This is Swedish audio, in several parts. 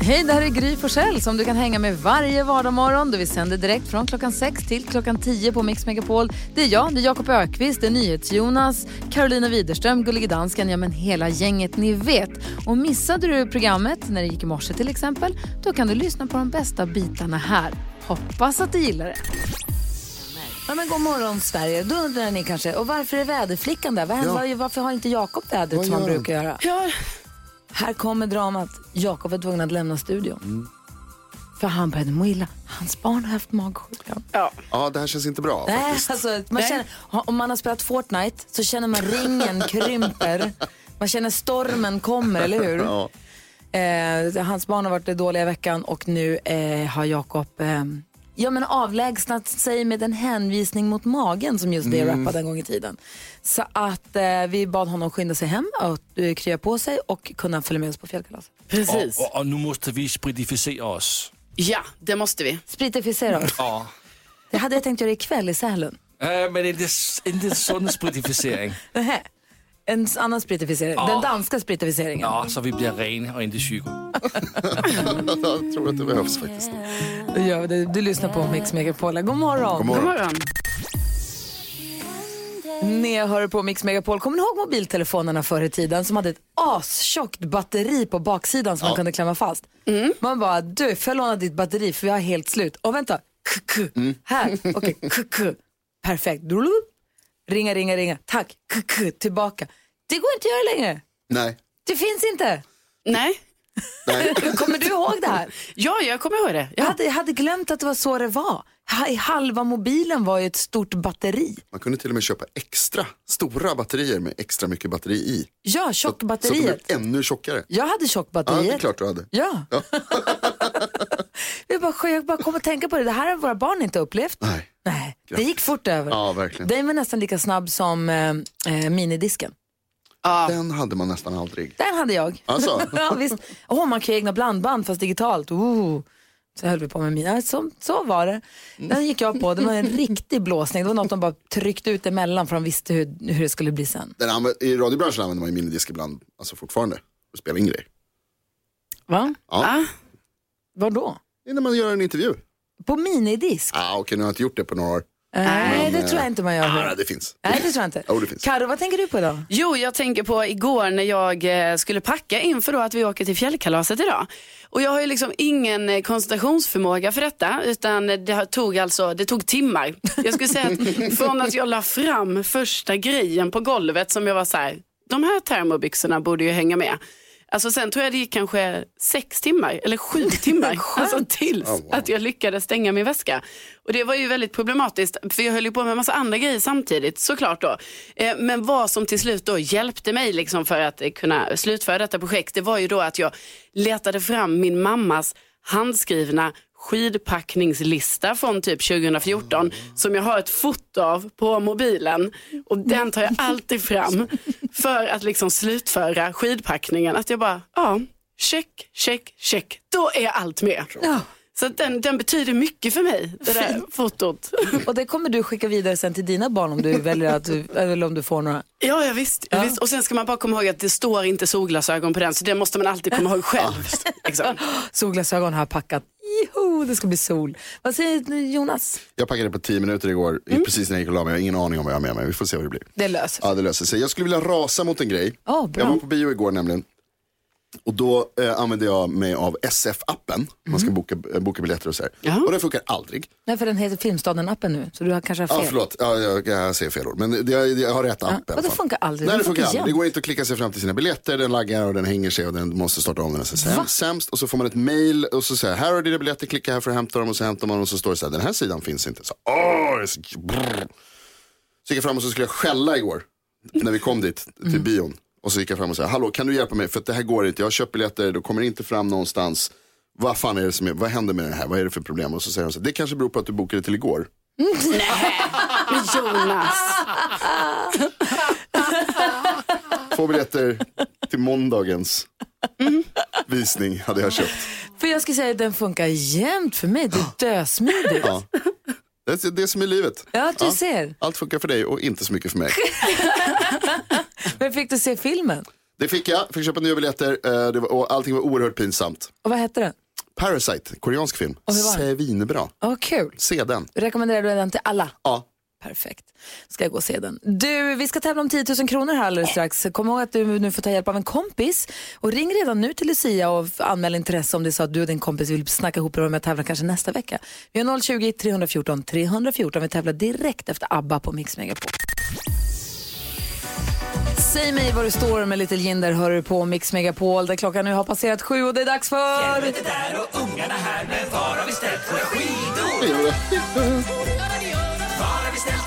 Hej, det här är Gry Forssell som du kan hänga med varje vardagsmorgon. Vi sänder direkt från klockan 6 till klockan 10 på Mix Megapol. Det är jag, det är Jakob Ökvist, det är NyhetsJonas, Carolina Widerström, Gullige Dansken, ja men hela gänget ni vet. Och missade du programmet när det gick i morse till exempel, då kan du lyssna på de bästa bitarna här. Hoppas att du gillar det. Ja, men god morgon Sverige. Då undrar ni kanske, och varför är väderflickan där? Vad händer, Varför har inte Jakob vädret som han brukar göra? Här kommer dramat. Jakob var tvungen att lämna studion. För han började må illa. Hans barn har haft magsjuka. Ja, det här känns inte bra Nej, faktiskt. alltså, man känner, om man har spelat Fortnite så känner man ringen krymper. Man känner stormen kommer, eller hur? Ja. Eh, hans barn har varit dåliga i veckan och nu eh, har Jakob eh, ja, men avlägsnat sig med en hänvisning mot magen som just det Mm. rappade en gång i tiden. Så att eh, vi bad honom skynda sig hem och eh, krya på sig och kunna följa med oss på fjällkalaset. Precis. Och, och nu måste vi spritificera oss. Ja, det måste vi. Spritificera oss. Ja. Det hade jag tänkt göra ikväll i Sälen. Äh, men inte, inte sån spritificering. En annan spritificering. Den danska spritificeringen. Ja, så vi blir rena och inte psyko. Jag tror att det behövs faktiskt. Då gör vi det. Du lyssnar på Mix Megapol. God morgon. God God morgon. morgon. Ni hör på Mix Megapol. Kommer ni ihåg mobiltelefonerna förr i tiden som hade ett astjockt batteri på baksidan som man kunde klämma fast? Man bara, du får jag låna ditt batteri för vi har helt slut. Och vänta, k-k. här, okej, k-k. Perfekt. Drulup. Ringa, ringa, ringa. Tack, k-k. Tillbaka. Det går inte att göra längre. Nej. Det finns inte. Nej. Nej. Kommer du ihåg det här? Ja, jag kommer ihåg det. Jag Ja. hade, jag hade glömt att det var så det var. Ha- Halva mobilen var ju ett stort batteri. Man kunde till och med köpa extra stora batterier med extra mycket batteri i. Ja, Så att de tjockbatteriet. blev ännu tjockare. Jag hade Ja, det är tjockbatteriet. klart du hade. Ja. jag, bara, jag bara kom att tänka på det. Det här har våra barn inte upplevt. Nej. Nej, det gick fort över. Ja, verkligen. Den var nästan lika snabb som eh, eh, minidisken. Den hade man nästan aldrig. Den hade jag. Alltså? ja, visst. Oh, man kan ju egna blandband fast digitalt. Oh. Så höll vi på med mina. Så, så var det. Den gick jag på. Det var en riktig blåsning. Det var något de bara tryckte ut emellan för de visste hur, hur det skulle bli sen. Den anvä- I radiobranschen använder man ju minidisk ibland, alltså fortfarande, för att spela in grejer. Va? Ja. Ah, Var då? Det är när man gör en intervju. På minidisk? Ah, Okej, nu har jag inte gjort det på några år. Nej, Men, det eh, tror jag inte man gör. Ah, det finns. Nej, det tror jag inte. Jo, det finns. Karo, vad tänker du på idag? Jo, jag tänker på igår när jag eh, skulle packa inför då att vi åker till fjällkalaset idag. Och jag har ju liksom ingen eh, koncentrationsförmåga för detta, utan det tog alltså, det tog timmar. Jag skulle säga att från att jag la fram första grejen på golvet som jag var så här, de här termobyxorna borde ju hänga med. Alltså sen tror jag det gick kanske sex timmar eller sju timmar alltså tills Oh, wow. att jag lyckades stänga min väska. Och det var ju väldigt problematiskt för jag höll ju på med en massa andra grejer samtidigt såklart då. Eh, men vad som till slut då hjälpte mig liksom för att eh, kunna slutföra detta projekt det var ju då att jag letade fram min mammas handskrivna skidpackningslista från typ 2014 som jag har ett foto av på mobilen och den tar jag alltid fram för att liksom slutföra skidpackningen. Att jag bara, ja, check, check, check, då är allt med. Ja. Så den, den betyder mycket för mig, det där fotot. Och det kommer du skicka vidare sen till dina barn om du väljer att du, eller om du får några. Ja, ja visst, ja. visst. Och sen ska man bara komma ihåg att det står inte solglasögon på den, så det måste man alltid komma ihåg själv. Liksom. Solglasögon har jag packat. Joho, det ska bli sol. Vad säger du, Jonas? Jag packade på tio minuter igår, precis när jag gick och la mig. Jag har ingen aning om vad jag har med mig. Vi får se vad det blir. Det löser Ja, det löser sig. Jag skulle vilja rasa mot en grej. Åh, bra. Jag var på bio igår nämligen. Och då eh, använde jag mig av SF-appen. Man ska boka, eh, boka biljetter och så här. Ja. Och det funkar aldrig. Nej, för den heter Filmstaden-appen nu, så du har kanske har fel. Ja, förlåt. Ja, jag, jag säger fel ord. Men jag, jag har rätt app. i alla fall. funkar aldrig. Nej, Det funkar aldrig. Det går inte att klicka sig fram till sina biljetter. Den laggar och den hänger sig och den måste starta om. Den så sämst. Och så får man ett mail och så säger här har dina biljetter, klicka här för att hämta dem och så hämtar man och så står det så här, den här sidan finns inte. Så, åh, så, så gick jag fram och så skulle jag skälla igår när vi kom dit till bion. Och så gick jag fram och sa, hallå kan du hjälpa mig för att det här går inte, jag har köpt biljetter, då kommer inte fram någonstans. Vad fan är det som är, vad händer med det här, vad är det för problem? Och så säger de så här, det kanske beror på att du bokade till igår. Men Jonas. Två biljetter till måndagens visning hade jag köpt. För jag skulle säga att den funkar jämt för mig. Det är dösmidigt. Ja. Det är det som är livet. Ja, du ser. Allt funkar för dig och inte så mycket för mig. Men fick du se filmen? Det fick jag, fick köpa nya biljetter eh, och allting var oerhört pinsamt. Och vad hette den? Parasite, koreansk film. Svinbra. Åh, kul. Se den. Rekommenderar du den till alla? Ja. Perfekt. Ska jag gå och se den. Du, vi ska tävla om 10 000 kronor här alldeles strax. Kom ihåg att du nu får ta hjälp av en kompis. Och ring redan nu till Lucia och anmäl intresse om det är så att du och din kompis vill snacka ihop er och med att tävla kanske nästa vecka. Vi har 020 314 314. Vi tävlar direkt efter ABBA på Mix Megapol. Säg mig var du står med Little Jinder hör du på Mix Megapol där klockan nu har passerat sju och det är dags för...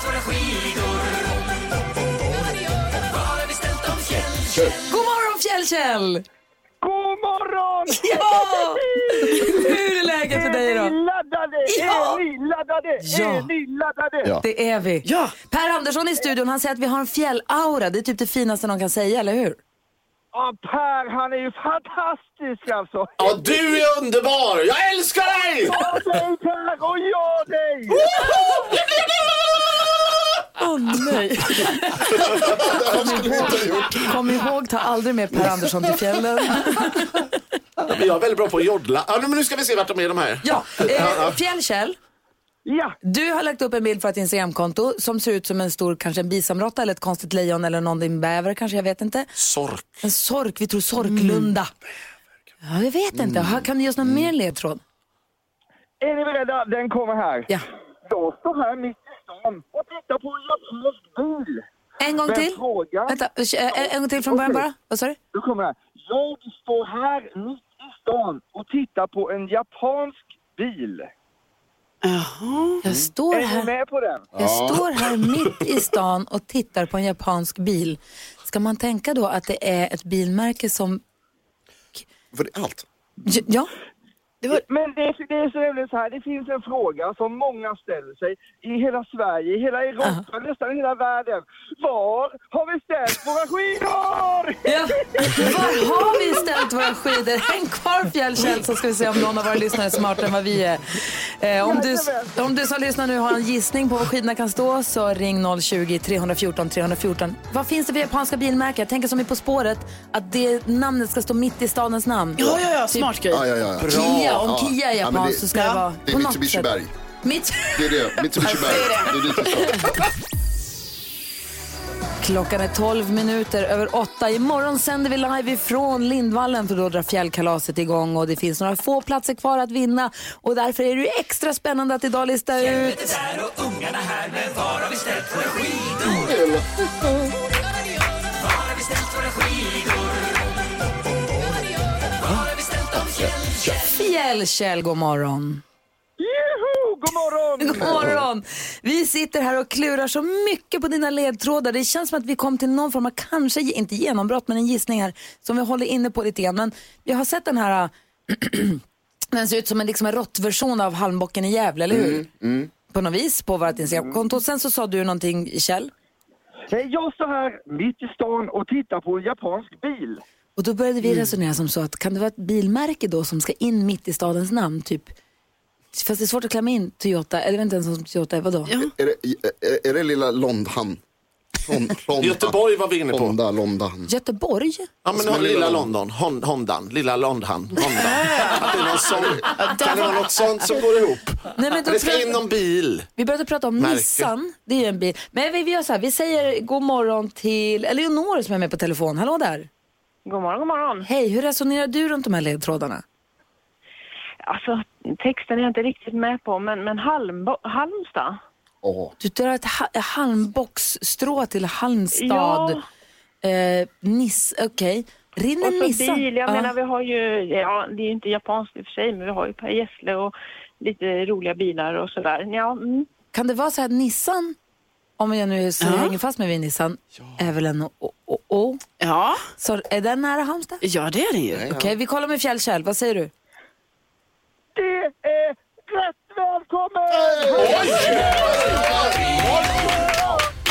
God morgon Fjällkäll! God morgon! Ja! Hur är läget för dig Är då? ni laddade? Ja! Är ni laddade? Ja. Är ni laddade? Ja. Det är vi. Ja. Per Andersson i studion, han säger att vi har en fjällaura. Det är typ det finaste någon kan säga, eller hur? Ja, Per, han är ju fantastisk alltså. Ja, du är underbar! Jag älskar dig! Ja, dig Per och jag dig! Åh nej. Kom ihåg, ta aldrig med Per Andersson till fjällen. Ja, men jag är väldigt bra på att joddla. Ja, men nu ska vi se vart de är de här. Ja, eh, Fjällkäll, Ja, du har lagt upp en bild på ett Instagramkonto som ser ut som en stor, kanske en bisamrotta eller ett konstigt lejon eller någon bäver kanske, jag vet inte. Sork. En sork, vi tror sorklunda. Ja, jag vet inte. Har- Kan du ge oss någon mer ledtråd? är ni beredda? Den kommer här. Ja. Jag står här mitt i stan och tittar på en japansk bil. En gång Men till. frågan- Vänta, en gång till från början bara. Vad sa du? Kommer här. Jag står här mitt i stan och tittar på en japansk bil. Jag står Är ni här. med på den? Jag står här mitt i stan och tittar på en japansk bil. Ska man tänka då att det är ett bilmärke som... För det är allt. J- Ja, Men det är, det är så nämligen så här, det finns en fråga som många ställer sig i hela Sverige, i hela Europa, nästan i hela världen. Var har vi ställt våra skidor? ja. Var har vi ställt våra skidor? Häng kvar Fjällkäll så ska vi se om någon av våra lyssnare är smartare än vad vi är. Eh, om, du, om du som lyssnar nu har en gissning på var skidorna kan stå så ring 020 314 314. Vad finns det för japanska bilmärken? Jag tänker som i På spåret att det namnet ska stå mitt i stadens namn. Ja, ja, ja, smart grej. Ja, ja, ja. Kia, om Ja. Kia är Ja, men det- så ska det vara Det är på något Mitsubishi sätt. Berg. Mitt... Det är det. Mitsubishi Berg. Det är dit. Klockan är 12 minuter över 8. Imorgon sänder vi live ifrån Lindvallen för då drar fjällkalaset igång och det finns några få platser kvar att vinna och därför är det ju extra spännande att idag lista ut Fjällkäll, god morgon. Juhu, god morgon! God morgon! Vi sitter här och klurar så mycket på dina ledtrådar. Det känns som att vi kom till någon form av, kanske inte genombrott, men en gissning här som vi håller inne på lite grann. Men jag har sett den här, den ser ut som en, liksom en råttversion av halmbocken i Gävle, eller hur? På något vis, på vårt Instagramkonto. Sen så sa du någonting, Kjell. Jag står här mitt i stan och tittar på en japansk bil. Och då började vi resonera som så att kan det vara ett bilmärke då som ska in mitt i stadens namn? Typ, fast det är svårt att klämma in Toyota, eller inte ens om Toyota är, vadå? Ja. Är det, är, är det lilla Londhan? Lond, London. Göteborg var vi inne på. Honda, London. Göteborg? Ja, men lilla lilla London. Hon, Hondan. Lilla London. Hondan. Att det är någon sån, kan det vara något sånt som går ihop? Nej, men då Det ska in någon bil. Vi började prata om Märke. Nissan, det är ju en bil. Men vi, vi gör så här, vi säger god morgon till Eleonor som är med på telefon. Hallå där. God morgon, god morgon. Hej, hur resonerar du runt de här ledtrådarna? Alltså, texten är jag inte riktigt med på, men, men Halmbo- Halmstad? Åh. Du drar ett ha- halmboxstrå till Halmstad. Ja. Eh, Niss, okej. Rinner Och så Nissan? bil, jag Ja. menar vi har ju, ja det är ju inte japanskt i och för sig, men vi har ju Per Gessle och lite roliga bilar och sådär. Ja, mm. Kan det vara så här att Nissan, om jag nu så Ja. hänger fast med vid Nissan, är väl en o. Ja. Så är den nära Halmstad? ja, det är det ju. Okej, vi kollar med Fjällkäll. Vad säger du? Det är rätt välkommen!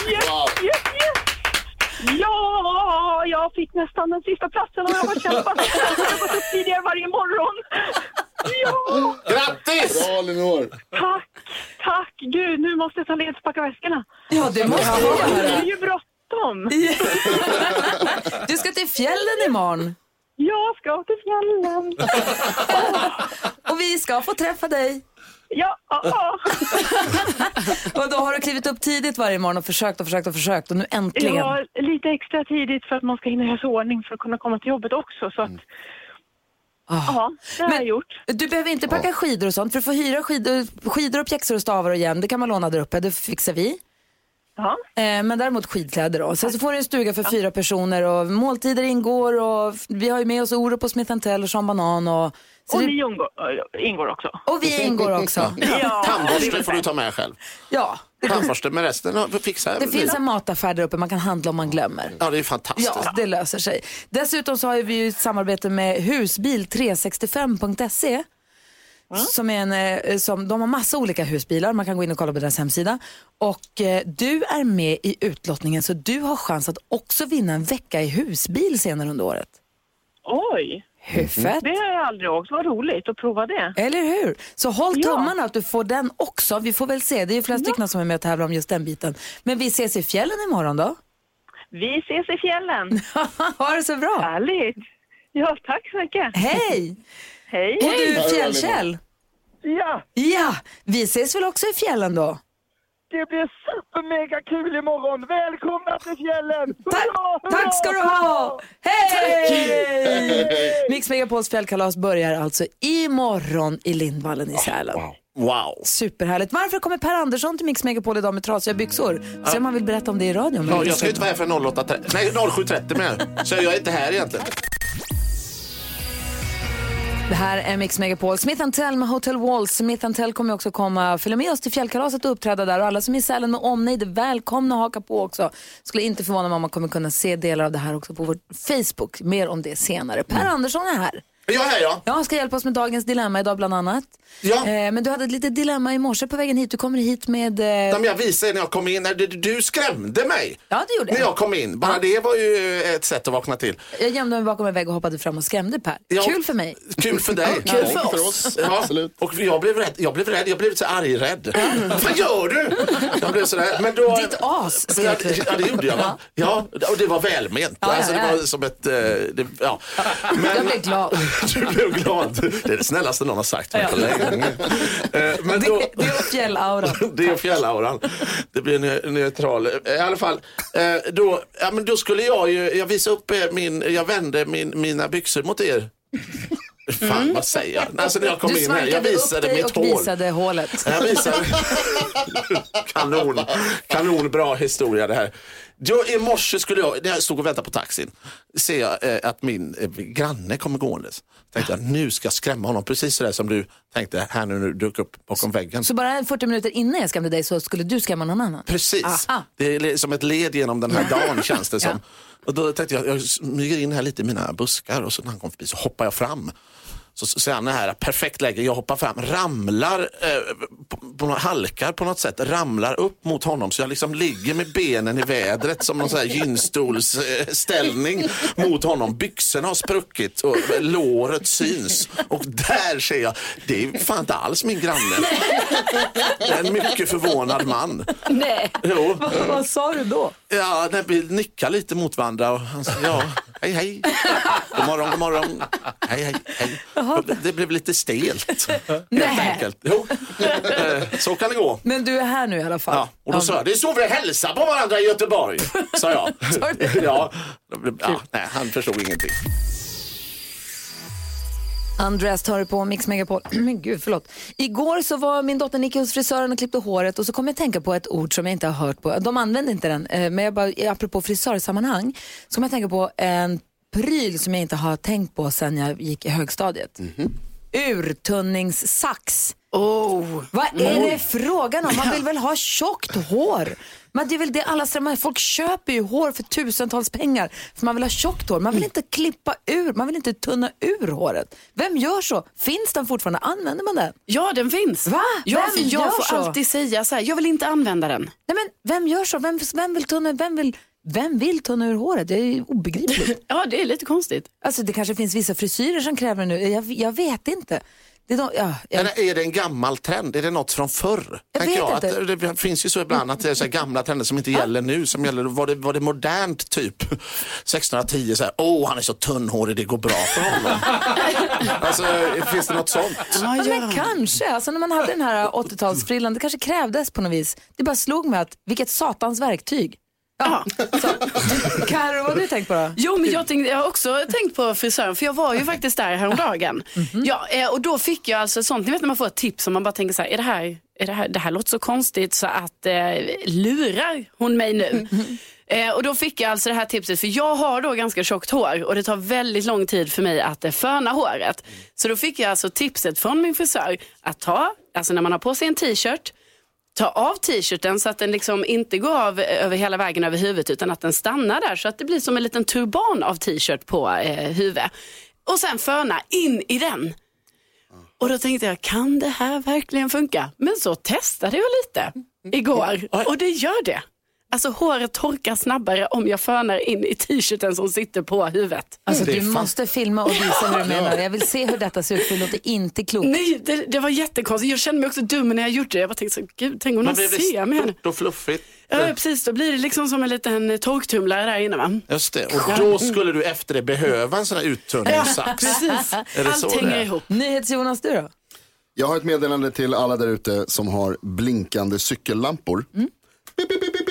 Yes, yes, yes. Ja, jag fick nästan den sista platsen och jag har kämpat. Jag har gått upp tidigare varje morgon. Ja, Grattis! Bra Elinor. tack, tack. Gud, nu måste jag ta ledigt och packa väskorna. Ja, det måste Det göra. är ju bråttom. Du ska till fjällen imorgon Jag ska till fjällen. och vi ska få träffa dig. Ja. Och då har du klivit upp tidigt varje morgon och försökt och försökt och försökt och nu äntligen. Ja, lite extra tidigt för att man ska hinna göra sig ordning för att kunna komma till jobbet också. Så att, ja, det har jag gjort. Du behöver inte packa skidor och sånt för du får hyra skidor, skidor och pjäxor och stavar och jäm. Det kan man låna där uppe, det fixar vi. Ja. Eh, men däremot skidkläder då. Sen så får du en stuga för fyra personer och måltider ingår och vi har ju med oss Orup och Smith Tell och Sean Banan och... så Och ni ingår, ingår också. och vi ingår också. Ja, Tandborste får du ta med själv. Ja, Tandborste med resten fixar det finns en mataffär där uppe man kan handla om man glömmer. Ja, det är fantastiskt. Ja, det löser sig. Dessutom så har vi ju ett samarbete med husbil365.se. Som är en, eh, som, de har massa olika husbilar, man kan gå in och kolla på deras hemsida. Och eh, du är med i utlottningen så du har chans att också vinna en vecka i husbil senare under året. Oj, Hur fett? det har jag aldrig åkt. Vad roligt att prova det. Eller hur? Så håll Ja. tummarna att du får den också. Vi får väl se, det är ju flera stycken som är med och tävlar om just den biten. Men vi ses i fjällen imorgon då. Vi ses i fjällen. ha det så bra. Härligt. Ja, tack så mycket. Hej! Hej. Och du Fjällkäll? Ja, Ja, vi ses väl också i fjällen då? Det blir supermega kul imorgon. Välkomna till fjällen! Tack, Hurra, hurra, tack ska du ha! Hej! Mix Megapols fjällkalas börjar alltså imorgon i Lindvallen i Sälen. Wow. Superhärligt. Varför kommer Per Andersson till Mix Megapol idag med trasiga byxor? Se om man vill berätta om det i radion. Ja, jag ska ju inte vara här för 08.30, nej 07.30 med. Så jag är inte här egentligen. Det här är Mix Megapol. Smith Tell med Hotel Walls. Smith Tell kommer också komma följa med oss till fjällkalaset och uppträda där. Och alla som är i Sälen med omnejd är välkomna att haka på också. Skulle inte förvåna mig om man kommer kunna se delar av det här också på vår Facebook. Mer om det senare. Per Andersson är här. Jag är här ja. Ja, han ska hjälpa oss med dagens dilemma idag bland annat. Ja. Eh, men du hade ett litet dilemma i morse på vägen hit. Du kommer hit med... Eh... Som jag visade när jag kom in, när du, du skrämde mig. Ja, det gjorde När jag. jag kom in. Bara det var ju ett sätt att vakna till. Jag gömde mig bakom en vägg och hoppade fram och skrämde Per. Ja. Kul för mig. Kul för dig. Kul Ja, för oss. Ja, Absolut. Och jag blev rädd. Jag blev rädd. Jag blev så arg rädd. Vad gör du? Jag blev sådär. Men då, Ditt as, ja, du. ja, det gjorde jag. Va? Ja, och det var välment. Ja, ja, alltså, det ja. var som ett... eh, Det, ja. Jag blev glad. Du blev glad. Det är det snällaste någon har sagt mig på länge. Eh, Men då, Det, det är fjällauran. det är fjällauran. Det blir neu- neutral. I alla fall, eh, då, ja, men då skulle jag ju, jag visade upp min, jag vände min, mina byxor mot er. Fan vad säger jag? Alltså när jag kom Du in här, jag svalkade upp visade dig mitt och hår. visade hålet. Jag visade. kanon, kanon bra historia det här. Då, I morse skulle jag, när jag stod och väntade på taxin, ser jag eh, att min eh, granne kommer gåendes. Tänkte jag, nu ska jag skrämma honom, precis sådär som du tänkte här nu när du dök upp bakom väggen. Så bara 40 minuter innan jag skrämde dig så skulle du skrämma någon annan? Precis. Aha. Det är som ett led genom den här dagen känns det som. Och då tänkte jag, jag smyger in här lite i mina buskar och så när han kom förbi så hoppar jag fram. Så ser han det här, perfekt läge, jag hoppar fram, ramlar, eh, på, på, halkar på något sätt, ramlar upp mot honom så jag liksom ligger med benen i vädret som någon sån här gynstolsställning mot honom. Byxorna har spruckit och låret syns och där ser jag, det är fan inte alls min granne. Det är en mycket förvånad man. Nej. Jo. Vad, vad sa du då? Ja, när vi nickar lite mot varandra och han sa ja, hej hej. God morgon, god morgon. Hej hej, hej. Det blev lite stelt helt Nej. enkelt. Jo, eh, så kan det gå. Men du är här nu i alla fall. Ja, och då sa jag, det är så vi hälsar på varandra i Göteborg, sa jag. Ja, ja, nej, han förstod ingenting. Andreas tar det på Mix Megapol. Men gud, förlåt. Igår så var min dotter Nicky hos frisören och klippte håret och så kom jag att tänka på ett ord som jag inte har hört på. De använder inte den, eh, men jag bara, apropå frisörsammanhang så kom jag att tänka på en pryl som jag inte har tänkt på sedan jag gick i högstadiet. Urtunningssax. Oh. Vad är det frågan om? Man vill väl ha tjockt hår? Men det är väl det alla strävar Folk köper ju hår för tusentals pengar för man vill ha tjockt hår. Man vill inte klippa ur, man vill inte tunna ur håret. Vem gör så? Finns den fortfarande? Använder man den? Ja, den finns. Va? Ja, Vem jag gör får så? alltid säga så här, jag vill inte använda den. Nej, men vem gör så? Vem, vem vill tunna, vem vill, vem vill tunna ur håret? Det är obegripligt. Ja, det är lite konstigt. Alltså det kanske finns vissa frisyrer som kräver det nu. Jag, jag vet inte. Det är de, ja, jag, Eller är det en gammal trend? Är det något från förr? Jag vet jag. inte. Att det finns ju så ibland att det är så här gamla trender som inte gäller nu. Som gäller, var, det, var det modernt typ 1610? Så här, Åh, han är så tunnhårig, det går bra för honom. alltså, finns det något sånt? Ja, men kanske. Alltså när man hade den här 80-talsfrillan, det kanske krävdes på något vis. Det bara slog mig att vilket satans verktyg. Ja. Karo, vad har du tänkt på då? Jo, men jag, tänkte, jag har också tänkt på frisören, för jag var ju faktiskt där häromdagen. ja, eh, och då fick jag alltså sånt, ni vet när man får ett tips och man bara tänker så här, är det här, är det här, det här låter så konstigt så att eh, lurar hon mig nu? Eh, och då fick jag alltså det här tipset, för jag har då ganska tjockt hår och det tar väldigt lång tid för mig att eh, föna håret. Så då fick jag alltså tipset från min frisör att ta, alltså när man har på sig en t-shirt, ta av t-shirten så att den liksom inte går av över hela vägen över huvudet utan att den stannar där så att det blir som en liten turban av t-shirt på eh, huvudet. Och sen föna in i den. Och då tänkte jag, kan det här verkligen funka? Men så testade jag lite igår och det gör det. Alltså håret torkar snabbare om jag fönar in i t-shirten som sitter på huvudet. Alltså, du måste filma och visa hur du menar. Jag vill se hur detta ser ut för det låter inte klokt. Nej, det, det var jättekonstigt. Jag kände mig också dum när jag gjorde det. Jag bara tänkte så, gud, tänk om någon ser mig här nu. det stort och fluffigt? Ja, precis. Då blir det liksom som en liten torktumlare där inne. Va? Just det. Och då skulle du efter det behöva en sån här uttunningssax. precis. Allt hänger är? ihop. NyhetsJonas, du då? Jag har ett meddelande till alla där ute som har blinkande cykellampor. Mm. Bip, bip, bip,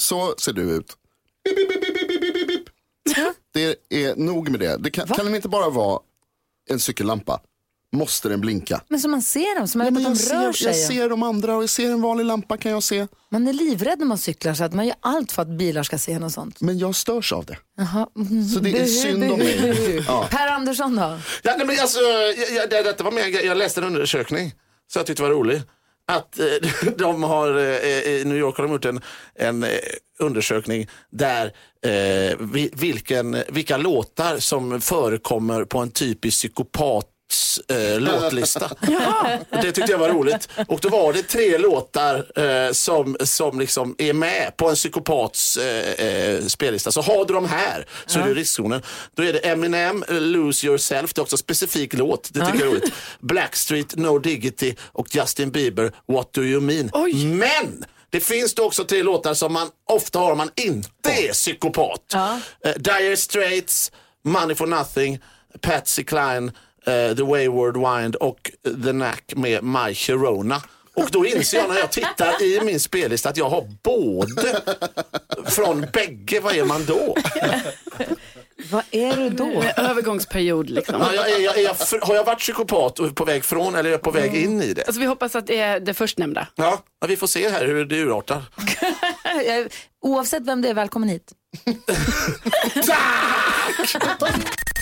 Så ser du ut. Bip, bip, bip, bip, bip, bip, bip. Det är nog med det. det kan, kan den inte bara vara en cykellampa? Måste den blinka? Men så man ser dem, så man Ja, vet att de jag, rör ser, jag sig. ser de andra och jag ser en vanlig lampa kan jag se. Man är livrädd när man cyklar så att man gör allt för att bilar ska se något sånt. Men jag störs av det. Jaha. Så det är synd om mig. Ja. Per Andersson då? Ja, nej, men alltså, jag, jag, det, detta var med, jag, läste en undersökning så jag tyckte det var rolig. Att eh, de har, eh, i New York har de gjort en, en eh, undersökning där vilken, vilka låtar som förekommer på en typisk psykopat Eh, låtlista. Och det tyckte jag var roligt. Och då var det tre låtar eh, som, som liksom är med på en psykopats eh, eh, spellista. Så har du de här så är du i riskzonen. Då är det Eminem, eh, Lose Yourself, det är också en specifik låt. Det tycker jag är roligt. Blackstreet, No Diggity och Justin Bieber, What Do You Mean. Men det finns då också tre låtar som man ofta har om man inte är psykopat. Eh, dire Straits, Money for Nothing, Patsy Cline, eh, The Wayward Wind och The Knack med My Sharona. Och då inser jag när jag tittar i min spellista att jag har både från bägge. Vad är man då? Vad är du då? En övergångsperiod liksom. Ja, jag, är, jag, är jag, har jag varit psykopat och på väg från eller är jag på väg in i det? Alltså, vi hoppas att det är det förstnämnda. Ja, ja, vi får se här hur det urartar. Oavsett vem det är, välkommen hit.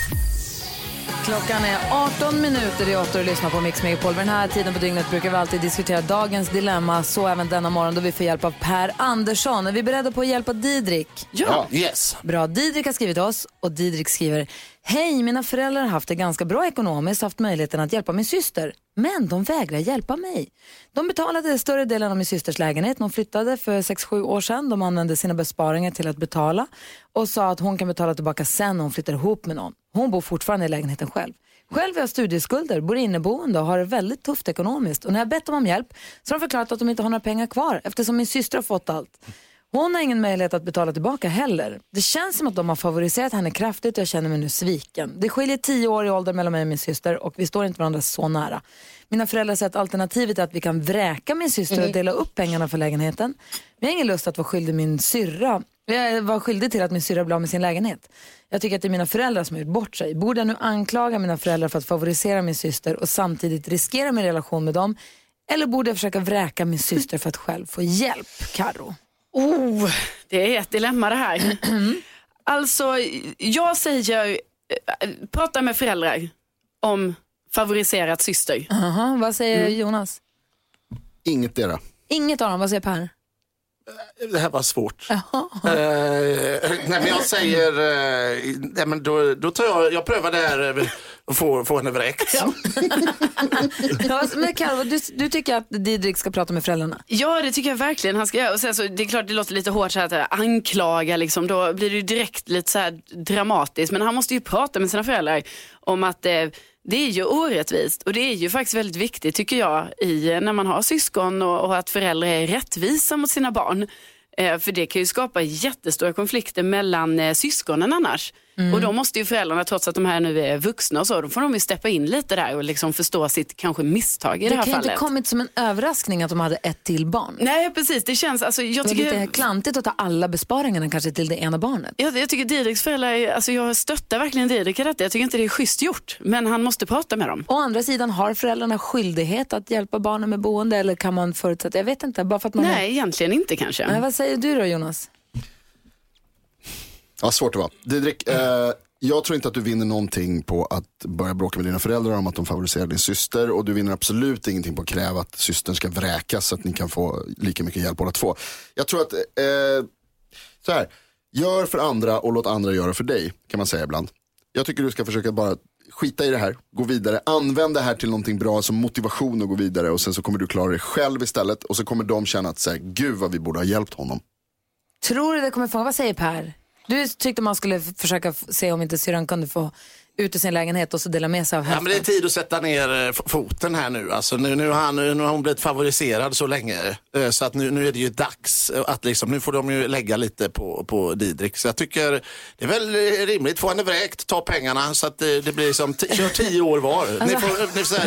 Klockan är 18 minuter i 8 och lyssnar på Mix Megapol. Vid den här tiden på dygnet brukar vi alltid diskutera dagens dilemma. Så även denna morgon då vi får hjälp av Per Andersson. Är vi beredda på att hjälpa Didrik? Ja. Yes. Bra. Didrik har skrivit oss och Didrik skriver Hej, mina föräldrar har haft det ganska bra ekonomiskt och haft möjligheten att hjälpa min syster. Men de vägrar hjälpa mig. De betalade större delen av min systers lägenhet. De flyttade för 6-7 år sedan. De använde sina besparingar till att betala och sa att hon kan betala tillbaka sen när hon flyttar ihop med någon. Hon bor fortfarande i lägenheten själv. Själv har jag studieskulder, bor inneboende och har det väldigt tufft ekonomiskt. Och när jag bett dem om hjälp så har de förklarat att de inte har några pengar kvar eftersom min syster har fått allt. Hon har ingen möjlighet att betala tillbaka heller. Det känns som att de har favoriserat henne kraftigt och jag känner mig nu sviken. Det skiljer tio år i ålder mellan mig och min syster och vi står inte varandra så nära. Mina föräldrar säger att alternativet är att vi kan vräka min syster och dela upp pengarna för lägenheten. Men jag har ingen lust att vara skyldig min syrra. Jag var skyldig till att min syrra blev av med sin lägenhet. Jag tycker att det är mina föräldrar som har gjort bort sig. Borde jag nu anklaga mina föräldrar för att favorisera min syster och samtidigt riskera min relation med dem? Eller borde jag försöka vräka min syster för att själv få hjälp? Karo. Oh, det är ett dilemma det här. alltså, jag säger, eh, prata med föräldrar om favoriserat syster. Aha, vad säger Jonas? Inget dera. Inget av dem, vad säger Per? Det här var svårt. Eh, nej, men jag säger, eh, nej, men då, då tar jag, jag prövar det här eh, och får, får henne vräkt. Ja, men Karo, du, du tycker att Didrik ska prata med föräldrarna? Ja, det tycker jag verkligen han ska göra. Och sen så, det är klart det låter lite hårt så här, att eh, anklaga, liksom, då blir det ju direkt lite så här dramatiskt. Men han måste ju prata med sina föräldrar om att eh, det är ju orättvist och det är ju faktiskt väldigt viktigt tycker jag i, eh, när man har syskon och, och att föräldrar är rättvisa mot sina barn. Eh, för det kan ju skapa jättestora konflikter mellan eh, syskonen annars. Mm. Och då måste ju föräldrarna, trots att de här nu är vuxna och så, då får de ju steppa in lite där och liksom förstå sitt kanske misstag i det, Det här kan ju fallet. inte kommit som en överraskning att de hade ett till barn. Nej, precis. Det känns, alltså, jag det är tycker... lite klantigt att ta alla besparingarna kanske till det ena barnet. Jag, jag tycker Didriks föräldrar, är- alltså jag stöttar verkligen Didrik i detta. Jag tycker inte det är schysst gjort, men han måste prata med dem. Å andra sidan, har föräldrarna skyldighet att hjälpa barnen med boende eller kan man förutsätta, jag vet inte, bara för att man Nej, egentligen inte kanske. Nej, vad säger du då Jonas? Ja, svårt det var. Didrik, eh, jag tror inte att du vinner någonting på att börja bråka med dina föräldrar om att de favoriserar din syster. Och du vinner absolut ingenting på att kräva att systern ska vräkas så att ni kan få lika mycket hjälp båda två. Jag tror att, eh, så här, gör för andra och låt andra göra för dig, kan man säga ibland. Jag tycker du ska försöka bara skita i det här, gå vidare, använd det här till någonting bra som motivation att gå vidare och sen så kommer du klara dig själv istället och så kommer de känna att säga, gud vad vi borde ha hjälpt honom. Tror du det kommer få, vad säger Per? Du tyckte man skulle försöka se om inte syrran kunde få ut ur sin lägenhet och så dela med sig av Ja, hälften. men det är tid att sätta ner eh, foten här nu. Alltså, nu, nu, har han, nu har hon blivit favoriserad så länge. eh, Så att nu, nu är det ju dags. eh, att liksom, Nu får de ju lägga lite på, på Didrik. Så jag tycker det är väl rimligt. Få henne vräkt, ta pengarna så att det, det blir som t- kör tio år var. Alltså- Ni får,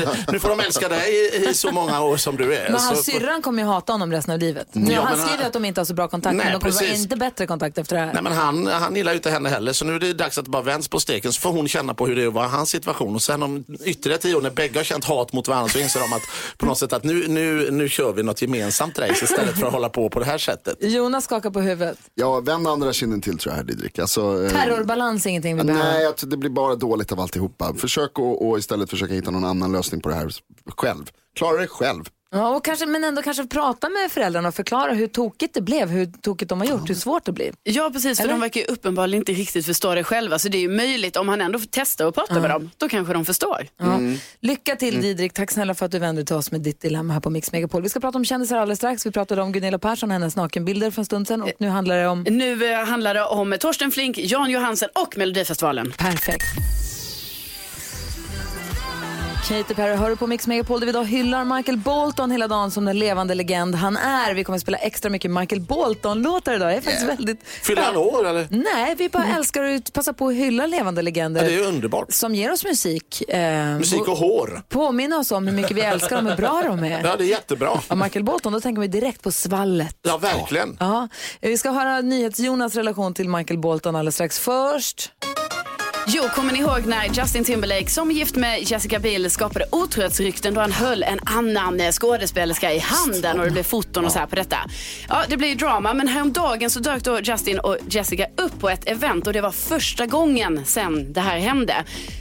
ni här, nu får de älska dig i, i så många år som du är. Men hans Så- syrran kommer ju hata honom resten av livet. Nu, Ja, han skriver att de inte har så bra kontakt, Nej, men de kommer precis. inte bättre kontakt efter det här. Nej, men han, han gillar ju inte henne heller, så nu är det dags att det bara vänds på steken så får hon känna på hur det var hans situation. Och sen om ytterligare tio år när bägge har känt hat mot varandra så inser de att på något sätt att nu, nu, nu kör vi något gemensamt race istället för att hålla på på det här sättet. Jonas skakar på huvudet. Ja, vänd andra kinden till tror jag här Didrik. Alltså, eh, Terrorbalans är ingenting vi behöver. Nej, det blir bara dåligt av alltihopa. Försök att och istället försöka hitta någon annan lösning på det här själv. Klara det själv. Ja, och kanske, men ändå kanske prata med föräldrarna och förklara hur tokigt det blev, hur tokigt de har gjort, hur svårt det blir. Ja, precis, för Eller? de verkar ju uppenbarligen inte riktigt förstå det själva. Så det är ju möjligt, om han ändå testar och pratar med dem, då kanske de förstår. Ja. Lycka till Didrik, tack snälla för att du vände dig till oss med ditt dilemma här på Mix Megapol. Vi ska prata om kändisar alldeles strax. Vi pratade om Gunilla Persson och hennes nakenbilder för en stund sedan och nu handlar det om... Nu eh, handlar det om Torsten Flink, Jan Johansen och Melodifestivalen. Perfekt. Katy Perry hör på Mix Megapol där vi idag hyllar Michael Bolton hela dagen som den levande legend han är. Vi kommer att spela extra mycket Michael Bolton-låtar idag. Jag är faktiskt väldigt... Fyller han år eller? Nej, vi bara älskar att passa på att hylla levande legender. Ja, det är underbart. Som ger oss musik. Eh, Musik och hår. Påminna oss om hur mycket vi älskar dem och hur bra de är. Ja, det är jättebra. Och Michael Bolton, då tänker vi direkt på svallet. Ja, verkligen. Ja, vi ska höra NyhetsJonas relation till Michael Bolton alldeles strax. Först... Jo, kommer ni ihåg när Justin Timberlake som gift med Jessica Biel skapade otrohetsrykten då han höll en annan eh, skådespelerska i handen och det blev foton och så här på detta. Ja, det blir ju drama, men häromdagen så dök då Justin och Jessica upp på ett event och det var första gången sen det här hände.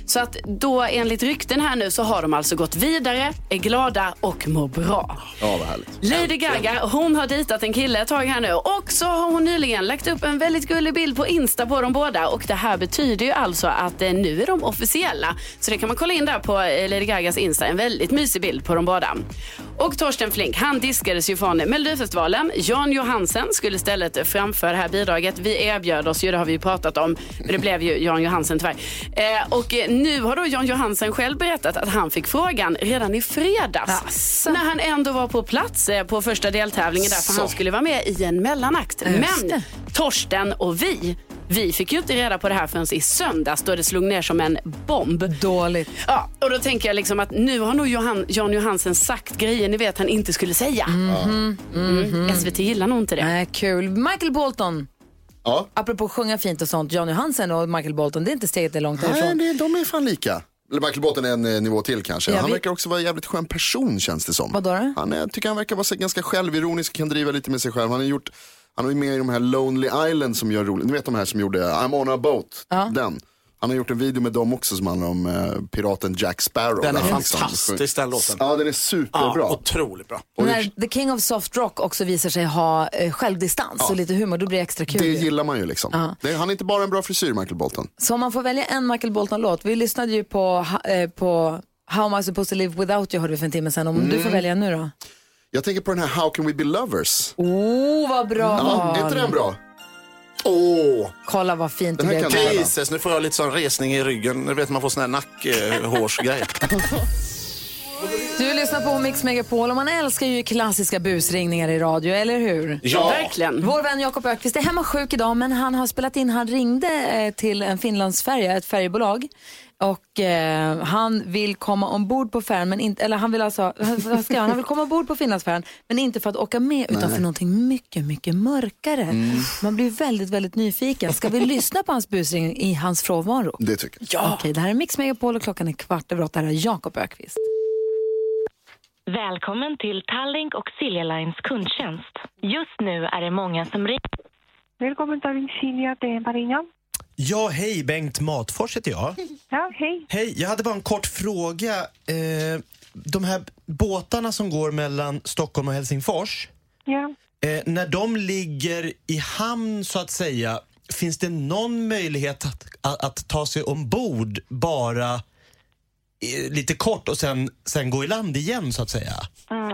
Så att då enligt rykten här nu så har de alltså gått vidare, är glada och mår bra. Ja, vad härligt. Lady Gaga, hon har dejtat en kille ett tag här nu och så har hon nyligen lagt upp en väldigt gullig bild på Insta på dem båda och det här betyder ju alltså att eh, nu är de officiella. Så det kan man kolla in där på eh, Lady Gagas Insta, en väldigt mysig bild på dem båda. Och Torsten Flink, han diskades ju från Melodifestivalen. Jan Johansen skulle istället framföra det här bidraget. Vi erbjöd oss ju, det har vi ju pratat om, men det blev ju Jan Johansen tyvärr. Eh, och eh, nu har då Jan Johansen själv berättat att han fick frågan redan i fredags. När han ändå var på plats på första deltävlingen där, för han skulle vara med i en mellanakt. Men. Torsten och vi, vi fick ju inte reda på det här förrän i söndags då det slog ner som en bomb. Dåligt. Ja, och då tänker jag liksom att nu har nog Johan, Jan Johansen sagt grejer ni vet han inte skulle säga. Mm. SVT gillar nog inte det. Nej, kul. Michael Bolton, Ja. apropå sjunga fint och sånt, Jan Johansen och Michael Bolton, det är inte steget det är långt Nej, därifrån. det, de är fan lika. Eller Michael Bolton är en eh, nivå till kanske. Ja, han vi- verkar också vara en jävligt skön person känns det som. Vadå då? Han är, jag tycker han verkar vara så ganska självironisk, kan driva lite med sig själv. Han har gjort, han är med i de här Lonely Island som gör roligt. Ni vet de här som gjorde I'm on a boat, den. Han har gjort en video med dem också som handlar om eh, piraten Jack Sparrow. Den är liksom- fantastisk den låten. Ja, den är superbra. Ja, otroligt bra. När The King of Soft Rock också visar sig ha eh, självdistans och lite humor, då blir det extra kul. Det ju. gillar man ju liksom. Ja. Det, han är inte bara en bra frisyr, Michael Bolton. Så om man får välja en Michael Bolton-låt, vi lyssnade ju på, eh, på How am I supposed to live without you hörde vi för en timme sedan. Om du Mm. får välja nu då? Jag tänker på den här How can we be lovers? Oh, vad bra Ja, är inte den bra? Åh, Kolla vad fint det blev. Jesus, nu får jag lite sån resning i ryggen. Du vet man får sån här nackhårsgrej. Lyssnar på Mix Megapol och man älskar ju klassiska busringningar i radio, eller hur? Ja. Verkligen. Vår vän Jakob Ökvist är hemma sjuk idag men han har spelat in, han ringde eh, till en Finlandsfärja, ett färjebolag. Och eh, han vill komma ombord på färjan, men inte, eller han vill alltså, vad ska jag, han vill komma ombord på Finlandsfärjan, men inte för att åka med utan för någonting mycket, mycket mörkare. Man blir väldigt, väldigt nyfiken. Ska vi lyssna på hans busring i hans frånvaro? Det tycker jag. Ja. Okej, det här är Mix Megapol och klockan är kvart över åtta. Det här är Jakob Ökvist. Välkommen till Tallink och Silja Lines kundtjänst. Just nu är det många som ringer. Välkommen till Silja, det är Marina. Ja, hej, Bengt Matfors heter jag. Ja, hej. Hej, jag hade bara en kort fråga. Eh, de här båtarna som går mellan Stockholm och Helsingfors, Ja. eh, när de ligger i hamn så att säga, finns det någon möjlighet att, att, att ta sig ombord bara lite kort och sen, sen gå i land igen så att säga? Mm,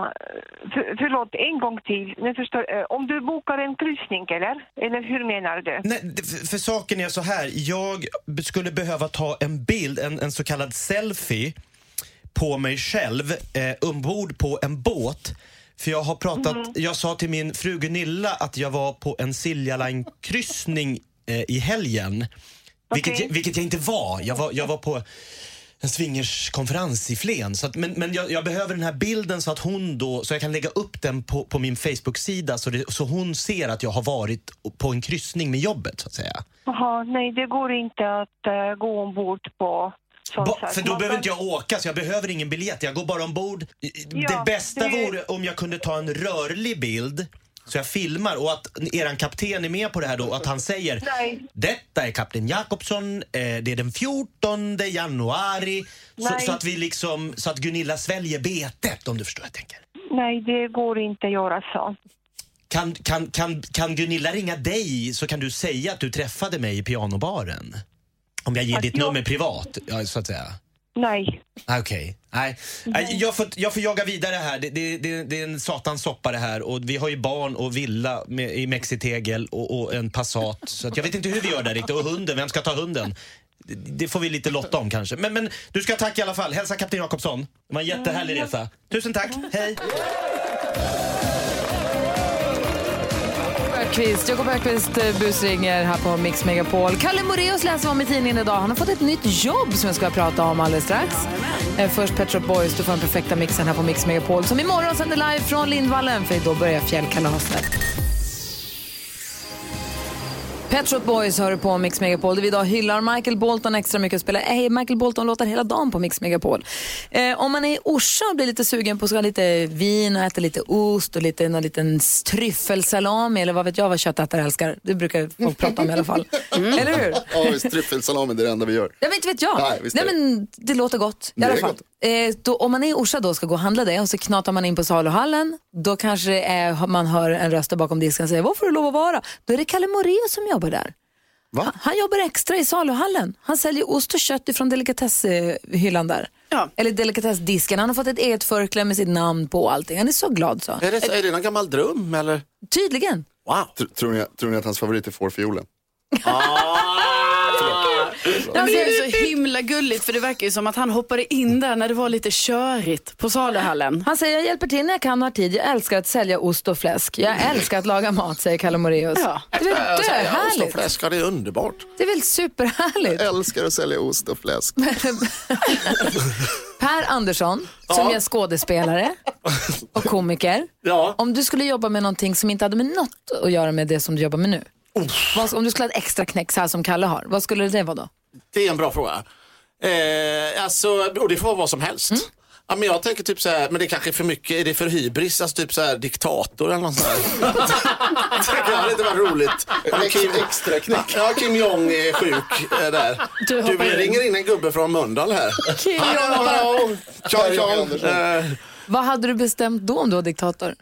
för, förlåt, en gång till. Nu förstår, eh, om du bokar en kryssning, eller? Eller hur menar du? Nej, för, för saken är så här. Jag skulle behöva ta en bild, en, en så kallad selfie på mig själv eh, ombord på en båt. För jag har pratat, jag sa till min fru Gunilla att jag var på en Silja Line-kryssning eh, i helgen. Vilket, Okej. jag, vilket jag inte var. Jag var, jag var på en swingerskonferens i Flen. Så att, men men jag, jag behöver den här bilden så att hon då, så jag kan lägga upp den på, på min Facebook-sida så, det, så hon ser att jag har varit på en kryssning med jobbet så att säga. Jaha, nej, det går inte att eh, gå ombord på Ba, för då Man behöver inte jag åka så jag behöver ingen biljett. Jag går bara ombord. Ja, det bästa det- vore om jag kunde ta en rörlig bild så jag filmar och att eran kapten är med på det här då, att han säger Nej. Detta är kapten Jakobsson, eh, det är den 14 januari. Så, så att vi liksom, så att Gunilla sväljer betet om du förstår vad jag tänker. Nej, det går inte att göra så. Kan, kan, kan, kan Gunilla ringa dig så kan du säga att du träffade mig i pianobaren? Om jag ger Att ditt jag- nummer privat, så att säga. Nej. Ah, Okej. Nej. Nej, Jag, får, jag får jaga vidare här. Det, det, det, det är en satans soppa det här. Och vi har ju barn och villa med, i mexitegel och, och en Passat. Så jag vet inte hur vi gör där riktigt. Och hunden, vem ska ta hunden? Det, får vi lite lotta om kanske. Men, men du ska ha tack i alla fall. Hälsa kapten Jakobsson. Det var en jättehärlig resa. Tusen tack. Hej. Ökvist, Jakob Ökvist eh, busringer här på Mix Megapol. Kalle Moreus läser om i tidningen idag. Han har fått ett nytt jobb som jag ska prata om alldeles strax. Eh, Först Pet Shop Boys, du får den perfekta mixen här på Mix Megapol som imorgon sänder live från Lindvallen för då börjar fjällkalaset. Pet Shop Boys hör du på Mix Megapol där vi idag hyllar Michael Bolton extra mycket och spelar hey, Michael Bolton-låtar hela dagen på Mix Megapol. Eh, om man är i Orsa och blir lite sugen på att ha lite vin och äta lite ost och lite, någon liten tryffelsalami eller vad vet jag vad köttätare älskar. Det brukar folk prata om i alla fall. Eller hur? Ja, visst, tryffelsalami det är det enda vi gör. Ja, men inte vet jag. Nej, Nej, men det låter gott. I alla fall. Eh, då, om man är i Orsa då och ska gå och handla det och så knatar man in på saluhallen, då kanske är, man hör en röst där bakom disken och säger vad får du lov att vara? Då är det Kalle Moraeus som jobbar där. Han, han jobbar extra i saluhallen. Han säljer ost och kött ifrån delikatesshyllan där. Eller delikatessdisken. Han har fått ett eget förkläde med sitt namn på och allting. Han är så glad så. Är det, är det någon gammal dröm eller? Tydligen. Wow. Tr- Tror ni, tror ni att hans favorit är fårfiolen? Men det är så himla gulligt för det verkar ju som att han hoppade in där när det var lite körigt på saluhallen. Han säger jag hjälper till när jag kan och har tid. Jag älskar att sälja ost och fläsk. Jag älskar att laga mat, säger Kalle Moraeus. Ja. Det är väl Alltså, ost och döhärligt? fläsk, ja, det är underbart. Det är väl superhärligt? Jag älskar att sälja ost och fläsk. Per Andersson, som är skådespelare och komiker. Ja. Om du skulle jobba med någonting som inte hade med något att göra med det som du jobbar med nu. Om du skulle ha ett extra knäck så här som Kalle har, vad skulle det vara då? Det är en bra fråga. Eh, alltså, och det får vara vad som helst. Ja, men jag tänker typ så här, men det kanske är för mycket, är det för hybris? Alltså typ så här diktator eller något sånt där. det hade inte varit roligt. Kim, extra knäck. Ja, Kim Jong är sjuk eh, där. Du Du, in. ringer in en gubbe från Mölndal här. Kim Hallå, hallå! Tjan! Eh, Vad hade du bestämt då om du var diktator?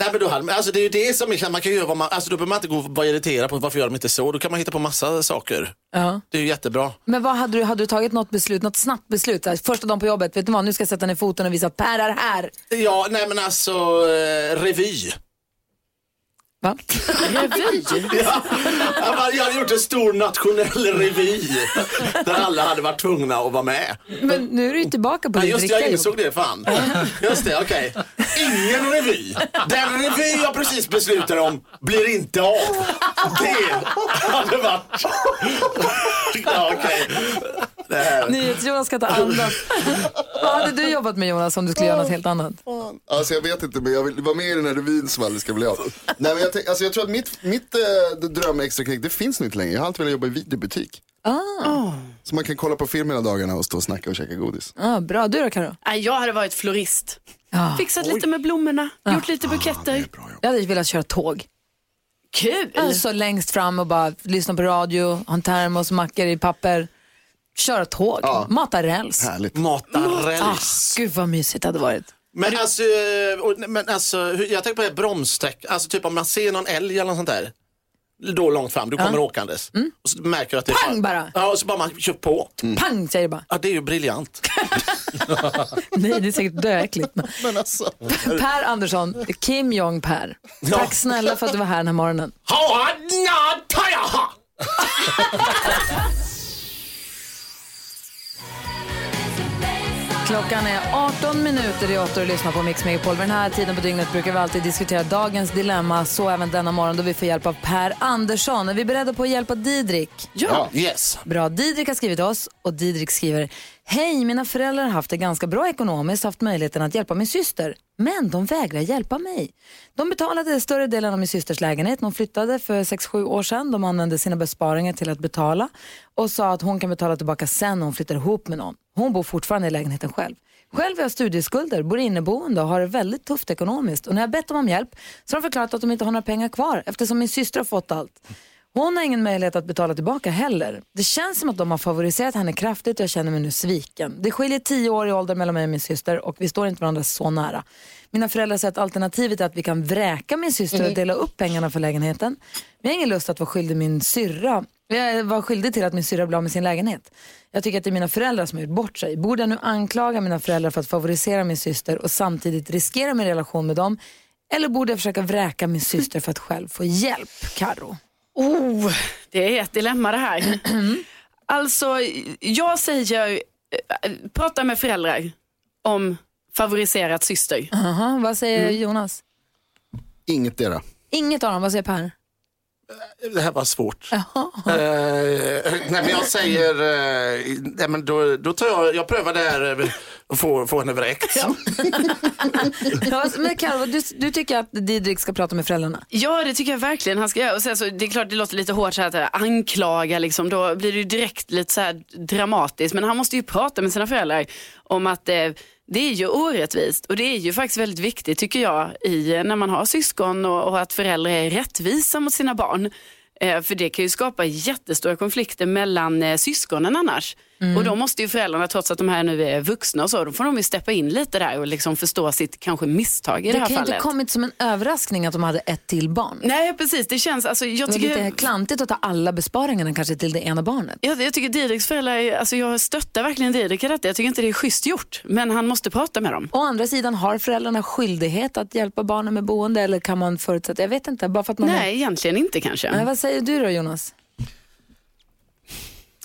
Nej, men då hade, alltså det är ju det som är, man kan göra vad man, alltså då behöver man inte gå och vara irriterad på varför gör de inte så. Då kan man hitta på massa saker. Ja. Det är ju jättebra. Men vad hade du, hade du tagit något beslut, något snabbt beslut? Här, första dagen på jobbet, vet du vad, nu ska jag sätta ner foten och visa att Per är här. Ja, nej men alltså eh, revy. Va? Revy? Ja, jag hade- gjort en stor nationell revy där alla hade varit tvungna att vara med. Men nu är du ju tillbaka på Ja, ditt just det, jag insåg det fan. Just det, okej. Ingen revy. Den revy jag precis beslutade om blir inte av. Det hade varit... Ja, okej. Här. NyhetsJonas ska ta andan. vad hade du jobbat med Jonas om du skulle göra något helt annat? Alltså jag vet inte men jag vill vara med i den här revyn som aldrig ska bli av. Nej men jag, tänk, alltså, jag tror att mitt, mitt äh, dröm extra knäck det finns nog inte längre. Jag har alltid velat jobba i videobutik. Ah. Så man kan kolla på film hela dagarna och stå och snacka och käka godis. Ah, bra, du då Karo? Nej, jag hade varit florist. Ja. Fixat lite med blommorna, gjort lite buketter. Jag hade velat köra tåg. Kul! Alltså längst fram och bara lyssna på radio, ha en termos, mackor i papper. Köra tåg, mata räls. Härligt. Mata Ah, räls. gud vad mysigt det hade varit. Men alltså, eh, men alltså, jag tänker på det bromssträck, alltså typ om man ser någon älg eller något sånt där. Då långt fram, du kommer åkandes. Och så märker du att det är Pang bara! Ja, och så bara man kör på. Pang säger det bara. Ja, det är ju briljant. Nej, det är säkert döäckligt. Men... Men alltså. Per Andersson, Kim Jong Per. Tack snälla för att du var här den här morgonen. Klockan är 18 minuter i 8 och lyssnar på Mix Megapol. Vid den här tiden på dygnet brukar vi alltid diskutera dagens dilemma. Så även denna morgon då vi får hjälp av Per Andersson. Är vi beredda på att hjälpa Didrik? Ja. Yes. Bra. Didrik har skrivit oss och Didrik skriver Hej, mina föräldrar har haft det ganska bra ekonomiskt haft möjligheten att hjälpa min syster. Men de vägrar hjälpa mig. De betalade större delen av min systers lägenhet. De flyttade för 6-7 år sedan. De använde sina besparingar till att betala och sa att hon kan betala tillbaka sen när hon flyttar ihop med någon. Hon bor fortfarande i lägenheten själv. Själv har jag studieskulder, bor inneboende och har det väldigt tufft ekonomiskt. Och när jag bett dem om hjälp så har de förklarat att de inte har några pengar kvar eftersom min syster har fått allt. Hon har ingen möjlighet att betala tillbaka heller. Det känns som att de har favoriserat henne kraftigt och jag känner mig nu sviken. Det skiljer tio år i ålder mellan mig och min syster och vi står inte varandra så nära. Mina föräldrar säger att alternativet är att vi kan vräka min syster och dela upp pengarna för lägenheten. Men jag har ingen lust att vara skyldig min syrra. Jag var skyldig till att min syrra blev med sin lägenhet. Jag tycker att det är mina föräldrar som har gjort bort sig. Borde jag nu anklaga mina föräldrar för att favorisera min syster och samtidigt riskera min relation med dem? Eller borde jag försöka vräka min syster för att själv få hjälp? Karo. Oh, det är ett dilemma det här. alltså, jag säger, eh, prata med föräldrar om favoriserat syster. Aha, vad säger Jonas? Inget. Inget av dem, vad säger Per? Det här var svårt. Eh, nej, men jag säger, eh, nej, men då, då tar jag, jag prövar det här eh, och får, får henne vräkt. Ja, men Karo, du, du tycker att Didrik ska prata med föräldrarna? Ja, det tycker jag verkligen han ska göra. Och sen så, det är klart det låter lite hårt så här, att eh, anklaga, liksom, då blir det ju direkt lite så här dramatiskt. Men han måste ju prata med sina föräldrar om att eh, det är ju orättvist och det är ju faktiskt väldigt viktigt tycker jag i, när man har syskon och, och att föräldrar är rättvisa mot sina barn. Eh, för det kan ju skapa jättestora konflikter mellan eh, syskonen annars. Mm. Och då måste ju föräldrarna, trots att de här nu är vuxna och så, då får de ju steppa in lite där och liksom förstå sitt kanske misstag i det, Det här kan ju fallet. inte kommit som en överraskning att de hade ett till barn. Nej precis, det känns, alltså, jag Det var tycker... lite klantigt att ta alla besparingarna kanske till det ena barnet. Jag, jag tycker Didriks föräldrar, alltså jag stöttar verkligen Didrik i detta. Jag tycker inte det är schysst gjort, men han måste prata med dem. Å andra sidan, har föräldrarna skyldighet att hjälpa barnen med boende eller kan man förutsätta, jag vet inte, bara för att man Nej, egentligen inte kanske. Nej, vad säger du då Jonas?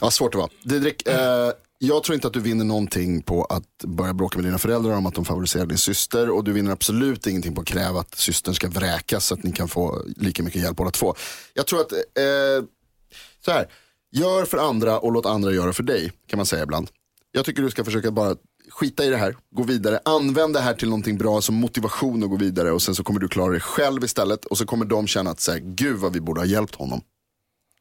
Ja, svårt det var. Didrik, eh, jag tror inte att du vinner någonting på att börja bråka med dina föräldrar om att de favoriserar din syster. Och du vinner absolut ingenting på att kräva att systern ska vräkas så att ni kan få lika mycket hjälp båda två. Jag tror att, eh, så här, gör för andra och låt andra göra för dig, kan man säga ibland. Jag tycker du ska försöka bara skita i det här, gå vidare, använd det här till någonting bra som motivation att gå vidare och sen så kommer du klara dig själv istället och så kommer de känna att säga, gud vad vi borde ha hjälpt honom.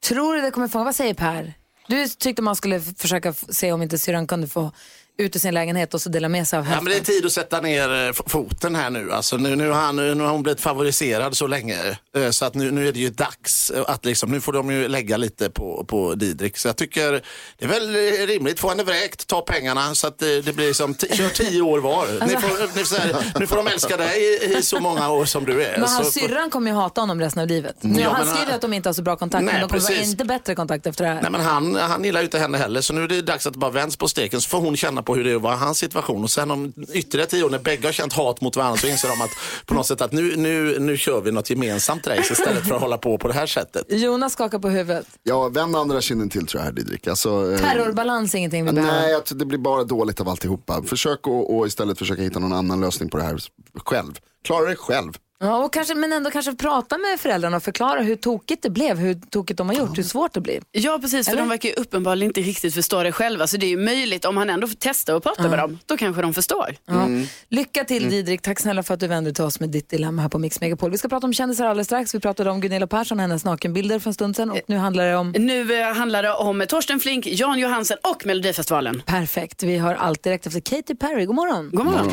Tror du det kommer få, vad säger Per? Du tyckte man skulle försöka se om inte syrran kunde få ut ur sin lägenhet och så dela med sig av Ja, hälften. men det är tid att sätta ner eh, foten här nu. Alltså, nu, nu, har han, nu har hon blivit favoriserad så länge. eh, Så att nu, nu är det ju dags eh, att liksom, nu får de ju lägga lite på, på Didrik. Så jag tycker det är väl rimligt. Få henne vräkt, ta pengarna så att det, det blir som, t- kör tio år var. Alltså- Ni får, ni får, säga, nu får de älska dig i, i så många år som du är. Men hans Så- syrran kommer ju hata honom resten av livet. Nu, Ja, han skriver han- att de inte har så bra kontakt, Nej, men de kommer precis. inte bättre kontakt efter det här. Nej, men han, han gillar ju inte henne heller, så nu är det dags att det bara vänds på steken så får hon känna på hur det i hans situation. Och sen om ytterligare tio år när bägge har känt hat mot varandra så inser de att på något sätt att nu, nu, nu kör vi något gemensamt race istället för att hålla på på det här sättet. Jonas skakar på huvudet. Ja, vänd andra kinden till tror jag här Didrik. Alltså, eh, Terrorbalans är ingenting vi behöver. Nej, det blir bara dåligt av alltihopa. Försök att och istället försöka hitta någon annan lösning på det här själv. Klara det själv. Ja, och kanske, men ändå kanske prata med föräldrarna och förklara hur tokigt det blev, hur tokigt de har gjort, hur svårt det blir. Ja precis, för Eller? de verkar ju uppenbarligen inte riktigt förstå det själva. Så det är ju möjligt, om han ändå får testa och prata med dem, då kanske de förstår. Ja. Lycka till Didrik, tack snälla för att du vände dig till oss med ditt dilemma här på Mix Megapol. Vi ska prata om kändisar alldeles strax. Vi pratade om Gunilla Persson och hennes nakenbilder för en stund sedan och nu handlar det om... Nu eh, handlar det om Torsten Flink, Jan Johansen och Melodifestivalen. Perfekt, vi har allt direkt efter Katy Perry. God morgon. God morgon.